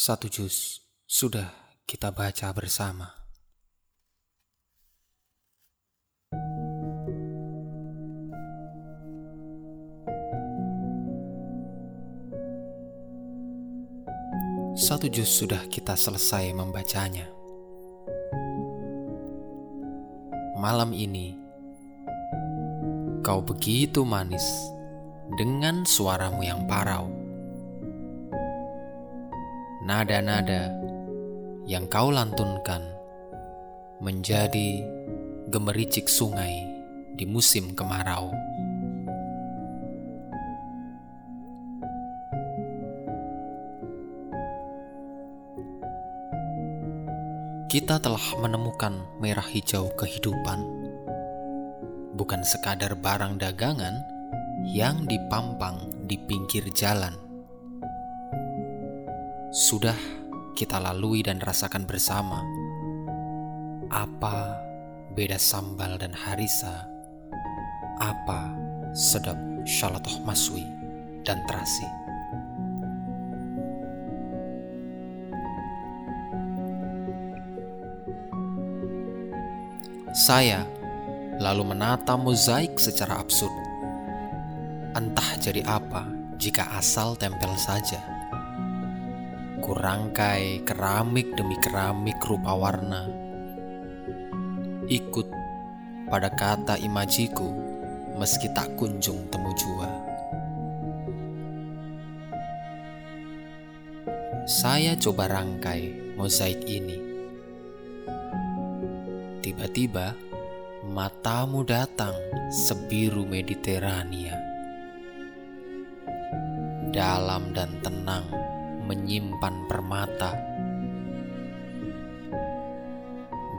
Satu juz sudah kita baca bersama. Satu juz sudah kita selesai membacanya. Malam ini, kau begitu manis dengan suaramu yang parau. Nada-nada yang kau lantunkan menjadi gemericik sungai di musim kemarau. Kita telah menemukan merah hijau kehidupan, bukan sekadar barang dagangan yang dipampang di pinggir jalan. Sudah kita lalui dan rasakan bersama apa beda sambal dan harisa, apa sedap syalatoh maswi dan terasi. Saya lalu menata mozaik secara absurd Entah jadi apa jika asal tempel saja. Kurangkai keramik demi keramik rupa warna. Ikut pada kata imajiku meski tak kunjung temu jua. Saya coba rangkai mozaik ini. Tiba-tiba matamu datang sebiru Mediterania dalam dan tenang menyimpan permata.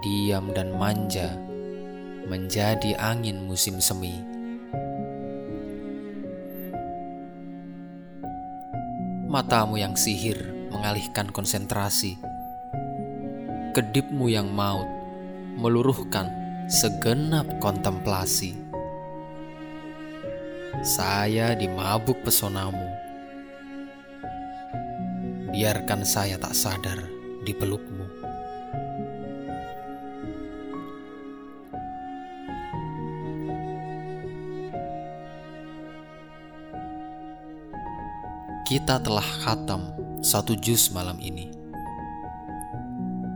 Diam dan manja menjadi angin musim semi. Matamu yang sihir mengalihkan konsentrasi. Kedipmu yang maut meluruhkan segenap kontemplasi. Saya dimabuk pesonamu biarkan saya tak sadar di pelukmu. Kita telah khatam satu juz malam ini.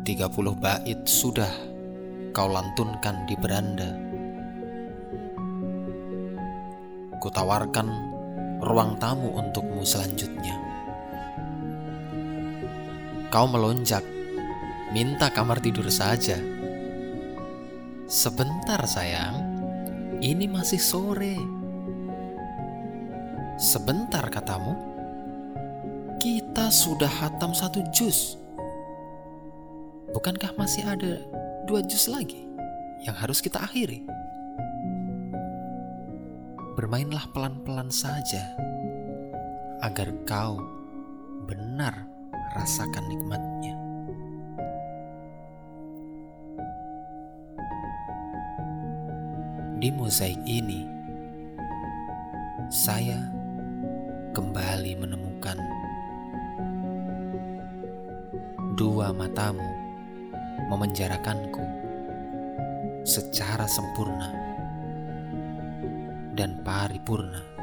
30 bait sudah kau lantunkan di beranda. Kutawarkan ruang tamu untukmu selanjutnya kau melonjak, minta kamar tidur saja. Sebentar sayang, ini masih sore. Sebentar katamu, kita sudah hatam satu jus. Bukankah masih ada dua jus lagi yang harus kita akhiri? Bermainlah pelan-pelan saja agar kau benar rasakan nikmatnya. Di mozaik ini, saya kembali menemukan dua matamu memenjarakanku secara sempurna dan paripurna.